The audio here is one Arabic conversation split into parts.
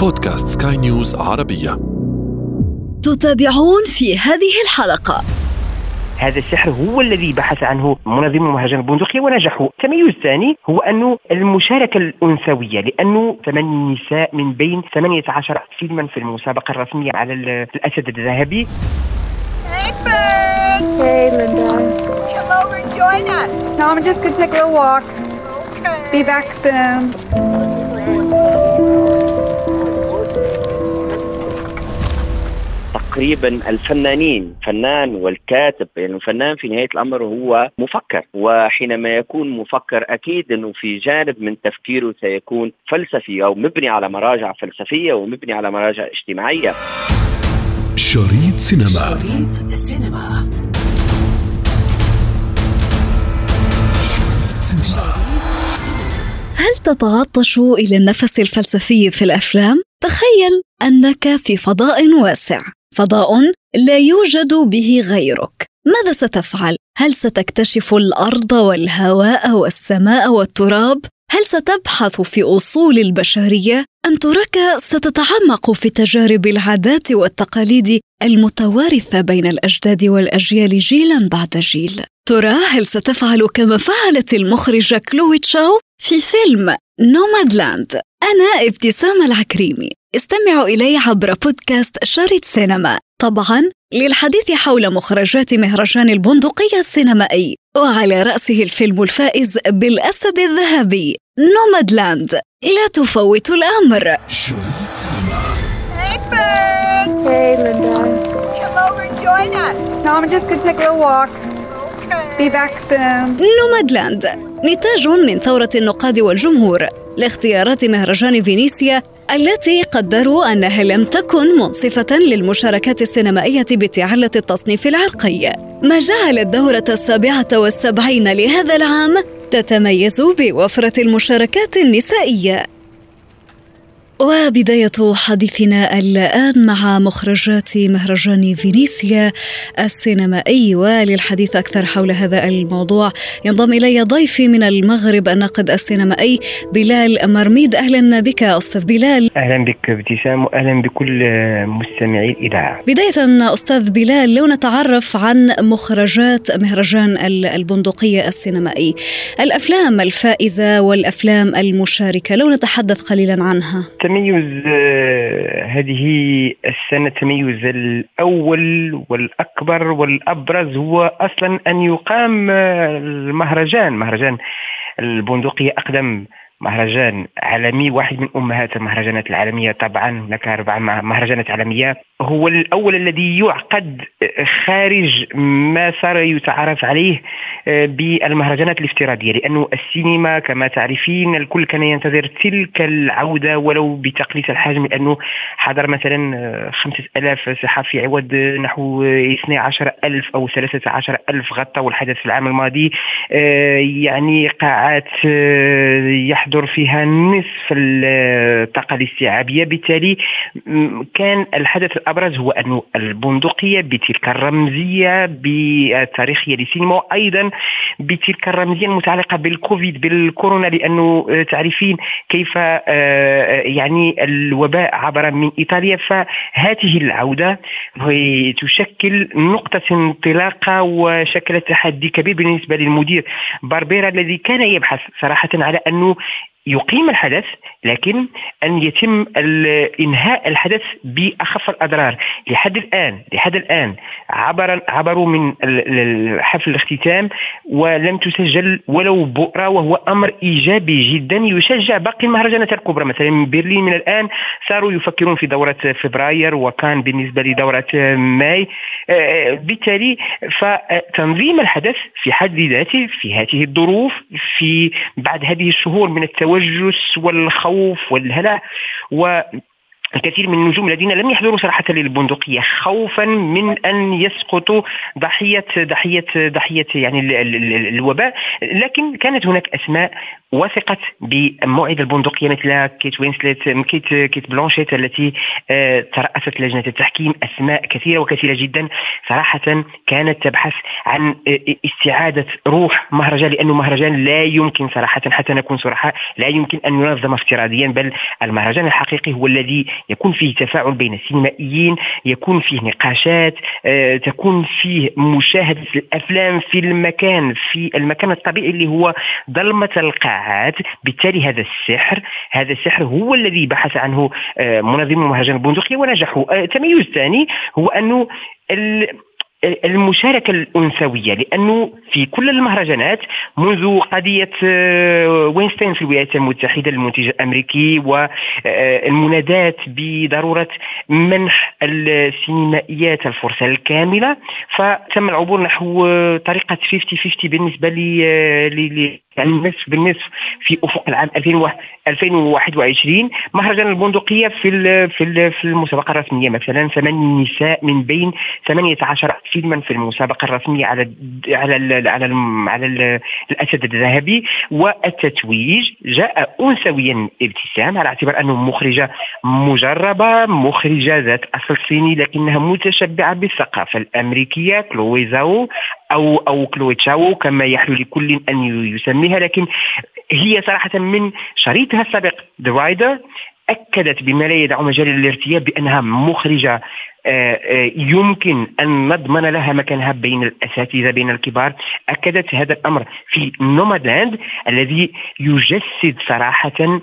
بودكاست سكاي نيوز عربية تتابعون في هذه الحلقة هذا السحر هو الذي بحث عنه منظم المهرجان البندقية ونجحوا التميز الثاني هو أنه المشاركة الأنثوية لأنه ثمان نساء من بين 18 فيلما في المسابقة الرسمية على الأسد الذهبي Hey, Linda. Come over and join us. No, I'm just gonna take a little walk. Okay. Be back soon. تقريبا الفنانين فنان والكاتب يعني الفنان في نهاية الأمر هو مفكر وحينما يكون مفكر أكيد أنه في جانب من تفكيره سيكون فلسفي أو مبني على مراجع فلسفية ومبني على مراجع اجتماعية. شريط سينما. شريط السينما هل تتعطش إلى النفس الفلسفي في الأفلام؟ تخيل أنك في فضاء واسع. فضاء لا يوجد به غيرك ماذا ستفعل؟ هل ستكتشف الأرض والهواء والسماء والتراب؟ هل ستبحث في أصول البشرية؟ أم تراك ستتعمق في تجارب العادات والتقاليد المتوارثة بين الأجداد والأجيال جيلا بعد جيل؟ ترى هل ستفعل كما فعلت المخرجة كلوي تشاو في فيلم نومادلاند أنا ابتسام العكريمي استمعوا إلي عبر بودكاست شريط سينما طبعا للحديث حول مخرجات مهرجان البندقية السينمائي وعلى رأسه الفيلم الفائز بالأسد الذهبي نومادلاند لا تفوتوا الأمر Hey, Linda. Come over and join us. No, I'm just gonna take a little walk. Soon. نومادلاند نتاج من ثورة النقاد والجمهور لاختيارات مهرجان فينيسيا التي قدروا أنها لم تكن منصفة للمشاركات السينمائية بتعلة التصنيف العرقي ما جعل الدورة السابعة والسبعين لهذا العام تتميز بوفرة المشاركات النسائية وبداية حديثنا الآن مع مخرجات مهرجان فينيسيا السينمائي وللحديث أكثر حول هذا الموضوع. ينضم إلي ضيفي من المغرب الناقد السينمائي بلال مرميد. أهلا بك أستاذ بلال. أهلا بك ابتسام وأهلا بكل مستمعي الإذاعة بداية أستاذ بلال لو نتعرف عن مخرجات مهرجان ال- البندقية السينمائي. الأفلام الفائزة والأفلام المشاركة لو نتحدث قليلا عنها. تميز آه، هذه السنة التميز الأول والأكبر والأبرز هو أصلا أن يقام آه، المهرجان. مهرجان البندقية أقدم مهرجان عالمي واحد من أمهات المهرجانات العالمية طبعا هناك أربع مه- مهرجانات عالمية. هو الأول الذي يعقد خارج ما صار يتعارف عليه آه، بالمهرجانات الافتراضية لأنه السينما كما تعرفين الكل كان ينتظر تلك العودة ولو بتقليص الحجم لأنه حضر مثلا آه، 5000 صحفي عوض نحو 12000 أو 13000 غطوا الحدث في العام الماضي. آه، يعني قاعات آه، يحضر فيها نصف الطاقة الاستيعابية. بالتالي كان الحدث الأبرز هو أن البندقية بتلك الرمزية بالتاريخية للسينما وأيضا بتلك الرمزية المتعلقة بالكوفيد بالكورونا لأنه آه، تعرفين كيف آه، آه، يعني الوباء عبر من إيطاليا. فهذه العودة تشكل نقطة انطلاقة وشكلت تحدي كبير بالنسبة للمدير باربيرا الذي كان يبحث صراحة على أنه يقيم الحدث لكن أن يتم انهاء الحدث بأخف الأضرار. لحد الآن لحد الآن عبر عبروا من حفل الاختتام ولم تسجل ولو بؤرة وهو أمر إيجابي جدا يشجع باقي المهرجانات الكبرى. مثلا من برلين من الآن صاروا يفكرون في دورة فبراير وكان بالنسبة لدورة ماي. آه، بالتالي فتنظيم الحدث في حد ذاته في هذه الظروف في بعد هذه الشهور من التوجس والخوف والهلع و الكثير من النجوم الذين لم يحضروا صراحة للبندقية خوفا من أن يسقطوا ضحية ضحية ضحية يعني ال- ال- ال- الوباء. لكن كانت هناك أسماء وثقت بموعد البندقية مثل كيت وينسلت كيت كيت بلانشيت التي آه، ترأست لجنة التحكيم أسماء كثيرة وكثيرة جدا. صراحة كانت تبحث عن آه، استعادة روح مهرجان لأنه مهرجان لا يمكن صراحة حتى نكون صرحاء لا يمكن أن ينظم افتراضيا بل المهرجان الحقيقي هو الذي يكون فيه تفاعل بين السينمائيين يكون فيه نقاشات آه، تكون فيه مشاهدة الأفلام في المكان في المكان الطبيعي اللي هو ظلمة القاعات. بالتالي هذا السحر هذا السحر هو الذي بحث عنه آه، منظمو مهرجان البندقية ونجحوا. آه، تميز ثاني هو أنه المشاركة الأنثوية لأنه في كل المهرجانات منذ قضية آه، وينستين في الولايات المتحدة المنتج الأمريكي والمنادات بضرورة منح السينمائيات الفرصة الكاملة فتم العبور نحو آه، طريقة 50-50 بالنسبة لي آه، يعني النصف بالنصف في افق العام 2001 2021 مهرجان البندقية في في في المسابقة الرسمية مثلا ثمان نساء من بين 18 فيلما في المسابقة الرسمية على على ال على ال على ال الأسد الذهبي والتتويج جاء انثويا ابتسام على اعتبار أنه مخرجة مجربة مخرجة ذات أصل صيني لكنها متشبعة بالثقافة الأمريكية كلوي زاو أو أو كلوي تشاو كما يحلو لكل أن يسميها لكن هي صراحة من شريطها السابق. ذا رايدر أكدت بما لا يدع مجال للارتياب بأنها مخرجة آه، آه، يمكن أن نضمن لها مكانها بين الأساتذة بين الكبار. أكدت هذا الأمر في نومادلاند الذي يجسد صراحة آه،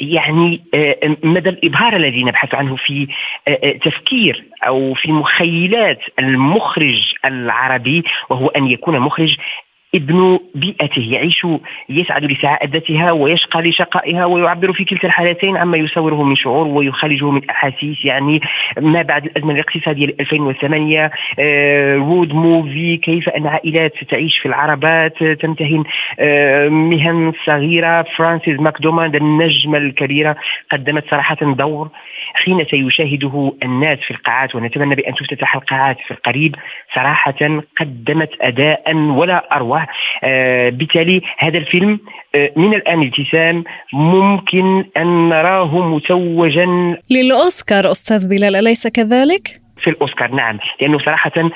يعني آه، مدى الإبهار الذي نبحث عنه في آه، آه، تفكير أو في مخيلات المخرج العربي وهو أن يكون مخرج ابن بيئته يعيش يسعد لسعادتها ويشقى لشقائها ويعبر في كلتا الحالتين عما يصوره من شعور ويخرجه من أحاسيس يعني ما بعد الأزمة الاقتصادية ل 2008 آه، رود موفي كيف أن عائلات تعيش في العربات آه، تمتهن آه، مهن صغيرة فرانسيس ماكدوماند النجمة الكبيرة قدمت صراحة دور حين سيشاهده الناس في القاعات ونتمنى بأن تفتتح القاعات في القريب صراحة قدمت أداء ولا اروع آه، بالتالي هذا الفيلم آه، من الآن ابتسام ممكن أن نراه متوجا للأوسكار أستاذ بلال أليس كذلك؟ في الأوسكار نعم لأنه صراحة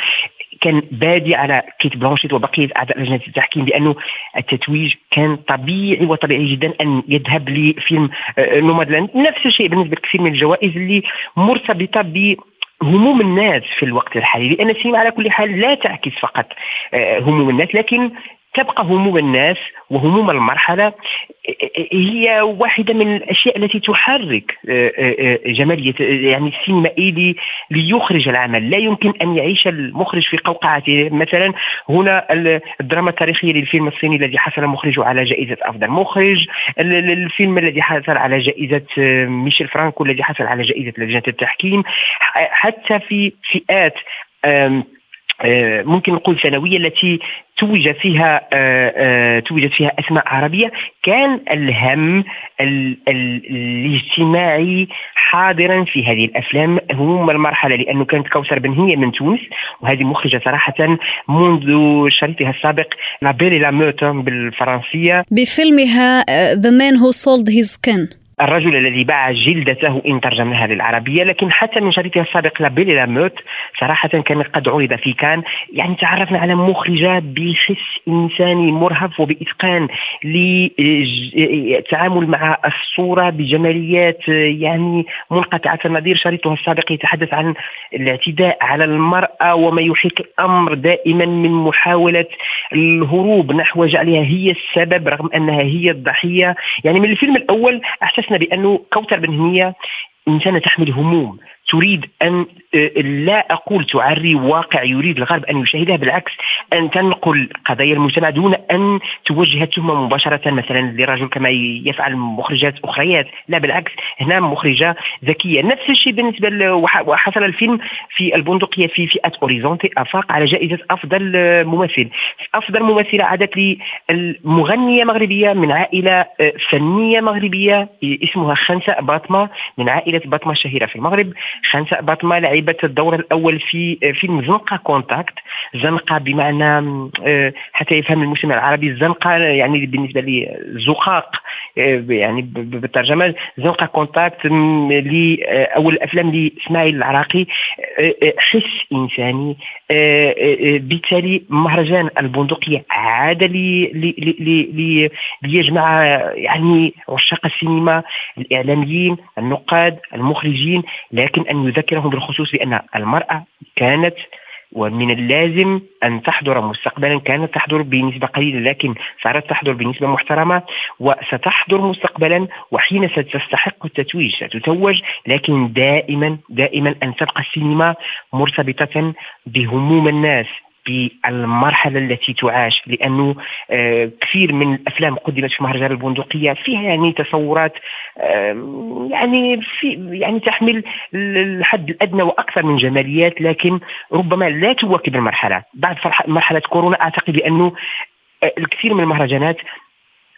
كان بادي على كيت بلانشيت وبقية أعضاء لجنة التحكيم بأنه التتويج كان طبيعي وطبيعي جدا أن يذهب لفيلم آه، نومادلاند نفس الشيء بالنسبة لكثير من الجوائز اللي مرتبطة ب هموم الناس في الوقت الحالي لأن السينما على كل حال لا تعكس فقط آه، هموم الناس لكن تبقى هموم الناس وهموم المرحلة هي واحدة من الأشياء التي تحرك آه، آه، جمالية يعني السينمائي لي- ليخرج العمل. لا يمكن أن يعيش المخرج في قوقعته. مثلا هنا ال- الدراما التاريخية للفيلم الصيني الذي حصل مخرجه على جائزة أفضل مخرج. ال- ال- الفيلم الذي حصل على جائزة آه، ميشيل فرانكو الذي حصل على جائزة لجنة التحكيم. حتى في فئات آه، ممكن نقول ثانوية التي توج فيها آه، آه، توجد فيها أسماء عربية. كان الهم ال- ال- الاجتماعي حاضرا في هذه الأفلام. هموم المرحلة لأنه كانت كوثر بن هي من تونس وهذه مخرجة صراحة منذ شريطها السابق لا بيلي لا موتون بالفرنسية. بفيلمها آه، The Man Who Sold His Skin. الرجل الذي باع جلدته إن ترجمناها للعربية لكن حتى من شريطها السابق لا بيلي لا موت صراحة كان قد عرض في كان. يعني تعرفنا على مخرجه بحس انساني مرهف وبإتقان للتعامل مع الصورة بجماليات يعني منقطعة النظير. شريطها السابق يتحدث عن الاعتداء على المرأة وما يحيك الأمر دائما من محاولة الهروب نحو جعلها هي السبب رغم أنها هي الضحية. يعني من الفيلم الأول احسسنا بأنه كوثر بن هنية إنسانة تحمل هموم. تريد أن آه، لا أقول تعري واقع يريد الغرب أن يشاهدها بالعكس أن تنقل قضايا المجتمع دون أن توجه التهمة مباشرة مثلا لرجل كما يفعل مخرجات أخريات. لا بالعكس هنا مخرجة ذكية. نفس الشيء بالنسبة وحصل الفيلم في البندقية في فئة اوريزونتي أفاق على جائزة أفضل ممثل. أفضل ممثلة عادت للمغنية مغربية من عائلة فنية مغربية اسمها خنساء باطمه من عائلة باطمه الشهيرة في المغرب. خنساء باطمه لعبت الدور الأول في فيلم زنقة كونتاكت زنقة بمعنى حتى يفهم المسلم العربي الزنقه يعني بالنسبة لي زقاق يعني بالترجمة زنقة كونتاكت لاول الأفلام لإسماعيل العراقي حس إنساني بالتالي مهرجان البندقية عاد لي ليجمع يعني عشاق السينما الإعلاميين النقاد المخرجين لكن أن يذكرهم بالخصوص بأن المرأة كانت ومن اللازم أن تحضر مستقبلا كانت تحضر بنسبة قليلة لكن صارت تحضر بنسبة محترمة وستحضر مستقبلا وحين ستستحق التتويج ستتوج لكن دائما دائما أن تبقى السينما مرتبطة بهموم الناس. بالمرحلة التي تعاش لأنه آه، كثير من الأفلام قدمت في مهرجان البندقية فيها يعني تصورات يعني في يعني تحمل الحد الأدنى وأكثر من جماليات لكن ربما لا تواكب المرحلة. بعد مرحلة كورونا أعتقد بانه آه، الكثير من المهرجانات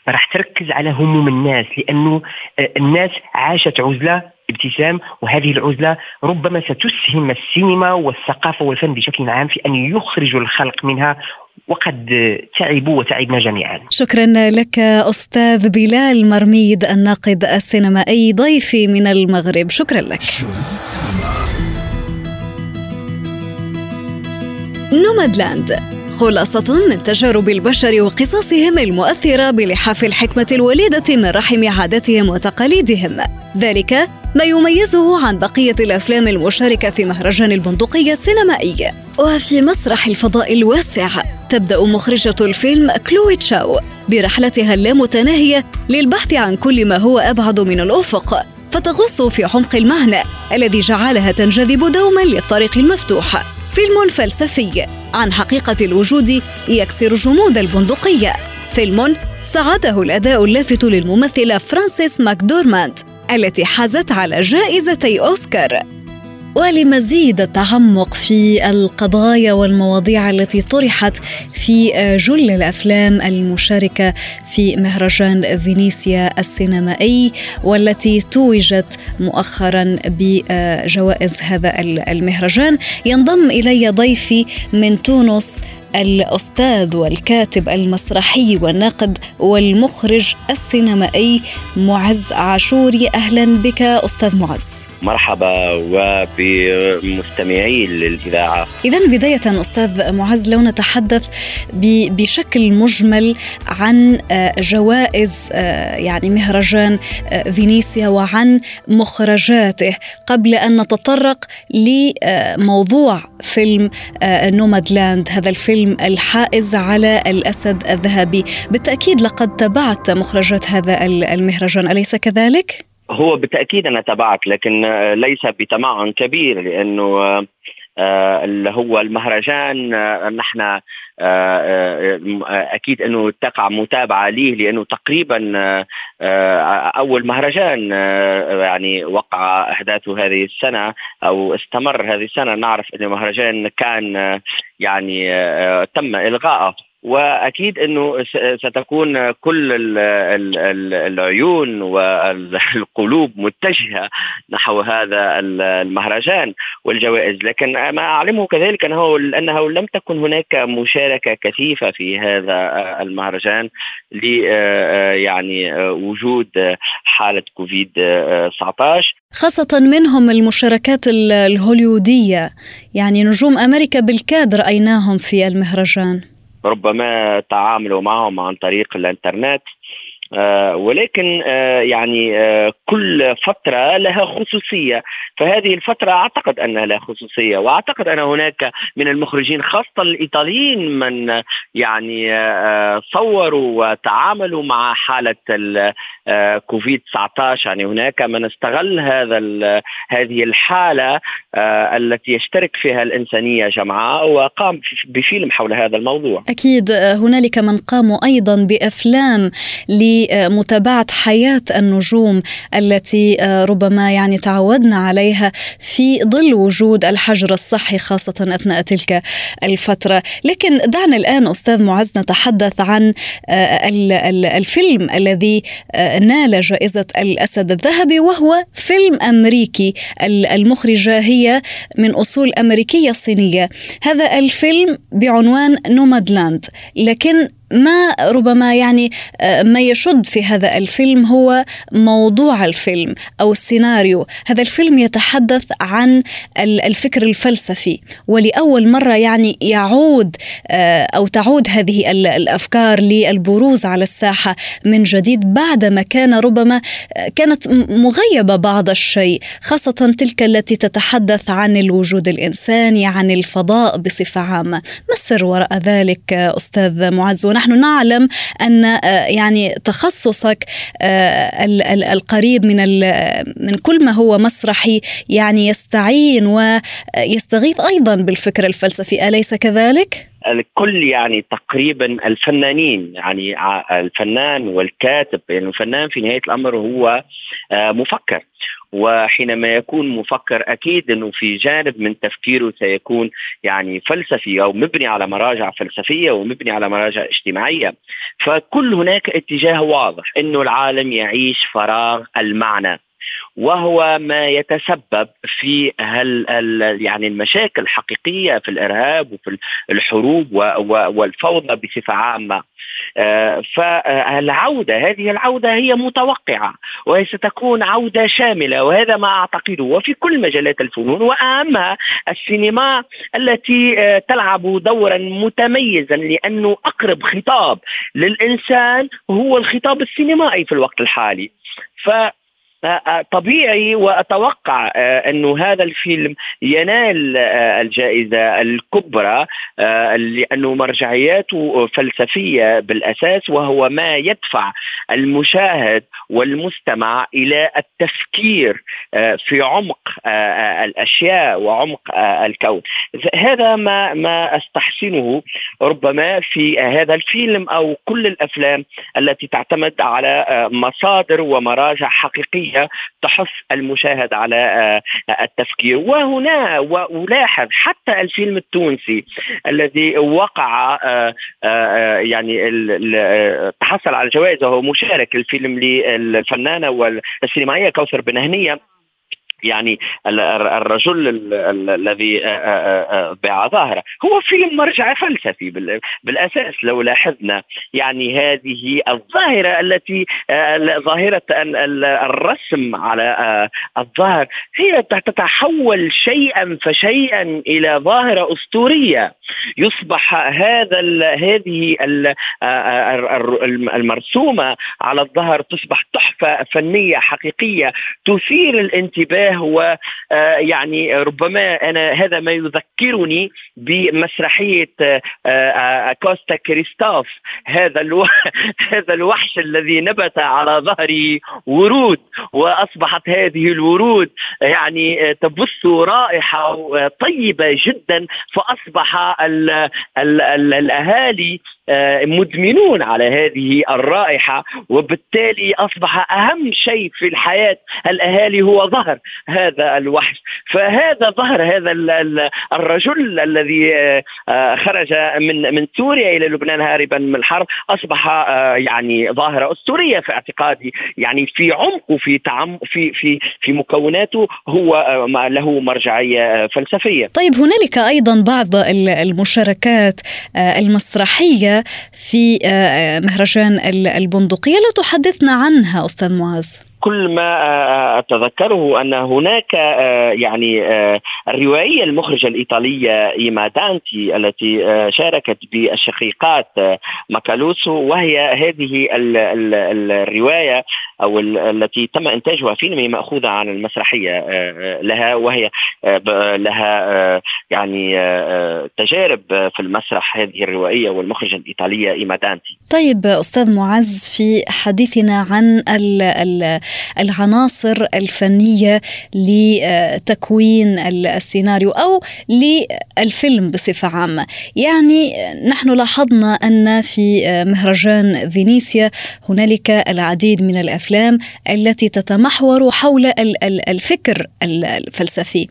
راح تركز على هموم الناس لأنه آه، الناس عاشت عزلة ابتسام وهذه العزلة ربما ستسهم السينما والثقافة والفن بشكل عام في أن يخرجوا الخلق منها وقد تعبوا وتعبنا جميعا. شكرا لك أستاذ بلال مرميد الناقد السينمائي ضيفي من المغرب. شكرا لك. نومادلاند. خلاصة من تجارب البشر وقصصهم المؤثرة بلحاف الحكمة الوليدة من رحم عاداتهم وتقاليدهم. ذلك ما يميزه عن بقية الأفلام المشاركة في مهرجان البندقية السينمائي وفي مسرح الفضاء الواسع. تبدأ مخرجة الفيلم كلوي تشاو برحلتها اللامتناهية للبحث عن كل ما هو أبعد من الأفق فتغوص في عمق المعنى الذي جعلها تنجذب دوما للطريق المفتوح. فيلم فلسفي عن حقيقة الوجود يكسر جمود البندقية. فيلم ساعده الأداء اللافت للممثلة فرانسيس ماكدورماند التي حازت على جائزتي أوسكار. ولمزيد التعمق في القضايا والمواضيع التي طرحت في جل الأفلام المشاركة في مهرجان فينيسيا السينمائي والتي توجت مؤخرا بجوائز هذا المهرجان. ينضم إلي ضيفي من تونس الأستاذ والكاتب المسرحي والناقد والمخرج السينمائي معز عاشوري. أهلا بك أستاذ معز. مرحبا وبمستمعي للإذاعة إذا بداية أستاذ معز لو نتحدث بشكل مجمل عن آه، جوائز آه، يعني مهرجان آه، فينيسيا وعن مخرجاته قبل أن نتطرق لموضوع فيلم نومادلاند هذا الفيلم الحائز على الأسد الذهبي بالتأكيد لقد تابعت مخرجات هذا المهرجان أليس كذلك؟ هو بالتأكيد أنا تابعت لكن ليس بتمعن كبير لأنه آه، اللي هو المهرجان آه، نحن آه، أكيد أنه تقع متابعة ليه لأنه تقريبا أول مهرجان يعني وقع احداثه هذه السنة أو استمر هذه السنة. نعرف انه مهرجان كان يعني تم إلغائه. وأكيد إنه ستكون كل العيون والقلوب متجهة نحو هذا المهرجان والجوائز. لكن ما أعلمه كذلك أنه أنه لم تكن هناك مشاركة كثيفة في هذا المهرجان ل يعني وجود حالة كوفيد 19 خاصة منهم المشاركات الهوليودية يعني نجوم أمريكا بالكاد رأيناهم في المهرجان. ربما تعاملوا معهم عن طريق الإنترنت. آه ولكن آه يعني آه كل فترة لها خصوصية. فهذه الفترة أعتقد أنها لها خصوصية وأعتقد أن هناك من المخرجين خاصة الإيطاليين من يعني صوروا وتعاملوا مع حالة كوفيد 19 يعني هناك من استغل هذا هذه الحالة آه، التي يشترك فيها الإنسانية جمعاء وقام بفيلم حول هذا الموضوع. أكيد هنالك من قاموا أيضا بأفلام ل لمتابعة حياة النجوم التي ربما يعني تعودنا عليها في ظل وجود الحجر الصحي خاصة أثناء تلك الفترة، لكن دعنا الآن أستاذ معز نتحدث عن الفيلم الذي نال جائزة الأسد الذهبي وهو فيلم أمريكي. المخرجة هي من أصول أمريكية صينية. هذا الفيلم بعنوان نومادلاند لكن ما ربما يعني آه، ما يشد في هذا الفيلم هو موضوع الفيلم أو السيناريو، هذا الفيلم يتحدث عن الفكر الفلسفي ولأول مرة يعني يعود آه، أو تعود هذه الأفكار للبروز على الساحة من جديد بعدما كان ربما آه، كانت مغيبة بعض الشيء، خاصة تلك التي تتحدث عن الوجود الإنساني، عن الفضاء بصفة عامة، ما السر وراء ذلك أستاذ معز؟ ونحن نعلم أن آه، يعني تخصصك آه، القريب من من كل ما هو مسرحي يعني يستعين ويستغيث أيضا بالفكر الفلسفي أليس كذلك؟ الكل يعني تقريبا الفنانين يعني الفنان والكاتب يعني الفنان في نهاية الأمر هو آه، مفكر. وحينما يكون مفكر أكيد إنه في جانب من تفكيره سيكون يعني فلسفي أو مبني على مراجع فلسفية ومبني على مراجع اجتماعية. فكل هناك اتجاه واضح إنه العالم يعيش فراغ المعنى. وهو ما يتسبب في هل يعني المشاكل الحقيقية في الإرهاب وفي الحروب والفوضى بصفة عامة. آه، فالعودة هذه العودة هي متوقعة وهي ستكون عودة شاملة وهذا ما أعتقده. وفي كل مجالات الفنون وأهمها السينما التي آه، تلعب دورا متميزا لأنه أقرب خطاب للإنسان هو الخطاب السينمائي في الوقت الحالي. ف طبيعي وأتوقع آه، انه هذا الفيلم ينال آه، الجائزة الكبرى آه، لأنه مرجعياته فلسفية بالأساس وهو ما يدفع المشاهد والمستمع إلى التفكير في عمق الأشياء وعمق الكون. هذا ما ما أستحسنه ربما في هذا الفيلم أو كل الأفلام التي تعتمد على مصادر ومراجع حقيقية. فيها تحث المشاهد على آه، التفكير. وهنا وألاحظ حتى الفيلم التونسي الذي وقع آه، آه، يعني تحصل على جوائز وهو مشارك الفيلم للفنانة والسينمائية كوثر بن هنية. يعني الرجل الذي باع ظاهرة. هو فيلم مرجع فلسفي بالأساس لو لاحظنا يعني هذه الظاهرة التي ظاهرة الرسم على الظهر هي تتحول شيئا فشيئا إلى ظاهرة أسطورية. يصبح هذا هذه المرسومة على الظهر تصبح تحفة فنية حقيقية تثير الانتباه هو آه، يعني ربما أنا هذا ما يذكرني بمسرحية آه، آه، كوستا كريستوف. هذا هذا الوحش الذي نبت على ظهره ورود وأصبحت هذه الورود يعني تبث رائحة طيبة جدا فأصبح ال ال ال الأهالي مدمنون على هذه الرائحة وبالتالي أصبح أهم شيء في الحياة الأهالي هو ظهر. هذا الوحش فهذا ظهر هذا الرجل الذي آه، خرج من من سوريا إلى لبنان هاربا من الحرب أصبح آه، يعني ظاهرة أسطورية في اعتقادي يعني في عمقه في تعم في في في مكوناته هو آه، له مرجعية فلسفية. طيب هنالك أيضا بعض المشاركات المسرحية في مهرجان البندقية لو تحدثنا عنها أستاذ معاذ. كل ما آه، أتذكره أن هناك آه، يعني آه، الروائيه المخرجة الإيطالية إيما دانتي التي شاركت بالشقيقات ماكالوسو وهي هذه الرواية أو التي تم إنتاجها فيلم مأخوذة عن المسرحية لها وهي لها يعني تجارب في المسرح هذه الروائيه والمخرجة الإيطالية إيما دانتي. طيب أستاذ معز في حديثنا عن ال ال العناصر الفنية لتكوين السيناريو أو للفيلم بصفة عامة. يعني نحن لاحظنا أن في مهرجان فينيسيا هنالك العديد من الأفلام التي تتمحور حول الفكر الفلسفي.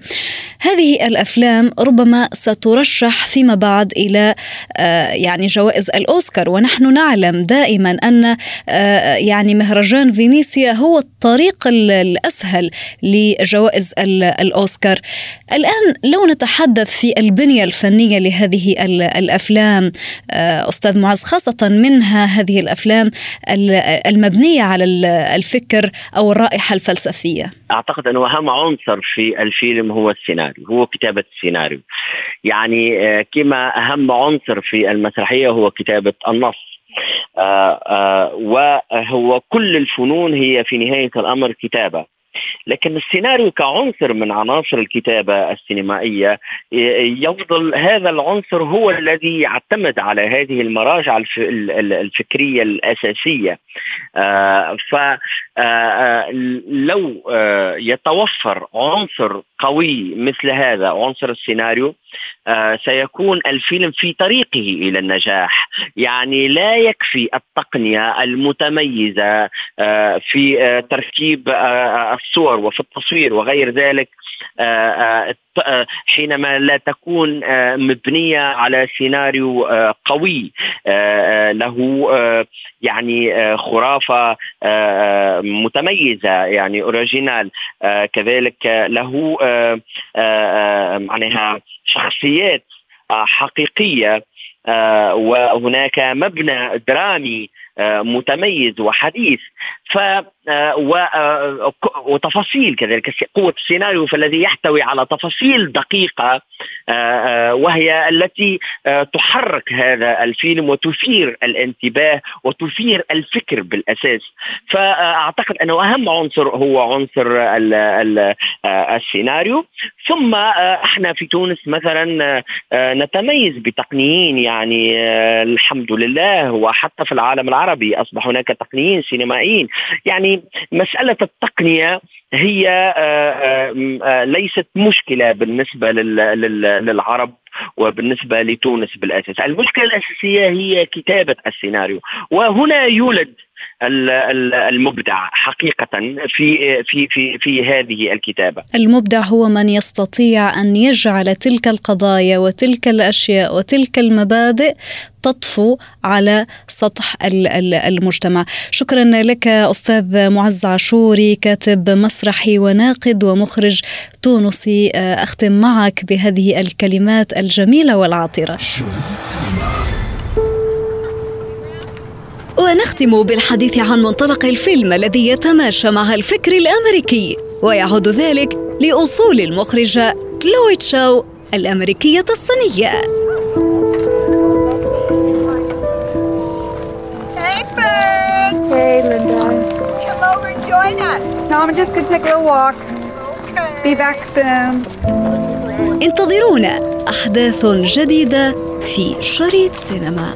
هذه الأفلام ربما سترشح فيما بعد إلى آه، يعني جوائز الأوسكار. ونحن نعلم دائما أن آه، يعني مهرجان فينيسيا هو الطريق الأسهل لجوائز الأوسكار. الآن لو نتحدث في البنية الفنية لهذه الأفلام آه، أستاذ معز خاصة منها هذه الأفلام المبنية على الفكر أو الرائحة الفلسفية. أعتقد أنه أهم عنصر في الفيلم هو السيناريو هو كتابة السيناريو. يعني كما أهم عنصر في المسرحية هو كتابة النص. آه، آه، وهو كل الفنون هي في نهاية الأمر كتابة. لكن السيناريو كعنصر من عناصر الكتابة السينمائية يفضل هذا العنصر هو الذي يعتمد على هذه المراجع الفكرية الأساسية. آه، فلو يتوفر عنصر قوي مثل هذا عنصر السيناريو آه سيكون الفيلم في طريقه إلى النجاح. يعني لا يكفي التقنية المتميزة آه في آه تركيب آه الصور وفي التصوير وغير ذلك آه, آه، حينما لا تكون آه، مبنية على سيناريو آه، قوي له يعني خرافة متميزة يعني original كذلك له معناها شخصيات حقيقية وهناك مبنى درامي متميز وحديث. ف وتفاصيل كذلك. قوة السيناريو فالذي يحتوي على تفاصيل دقيقة وهي التي تحرك هذا الفيلم وتثير الانتباه وتثير الفكر بالأساس. فأعتقد أنه أهم عنصر هو عنصر السيناريو. ثم إحنا في تونس مثلا نتميز بتقنيين يعني الحمد لله وحتى في العالم العربي أصبح هناك تقنيين سينمائيين. يعني مسألة التقنية هي آه، آه، آه، ليست مشكلة بالنسبة للعرب وبالنسبة لتونس بالأساس، المشكلة الأساسية هي كتابة السيناريو، وهنا يولد المبدع حقيقة في في في في هذه الكتابة. المبدع هو من يستطيع أن يجعل تلك القضايا وتلك الأشياء وتلك المبادئ تطفو على سطح المجتمع. شكرا لك أستاذ معز عاشوري كاتب مسرحي وناقد ومخرج تونسي. أختم معك بهذه الكلمات الجميلة والعاطرة ونختم بالحديث عن منطلق الفيلم الذي يتماشى مع الفكر الأمريكي ويعود ذلك لأصول المخرجه كلوي تشاو الأمريكية الصينية Hey, Linda. Come over and join us. No, I'm just gonna take a little walk. Okay. Be back soon. انتظرونا أحداث جديدة في شريط سينما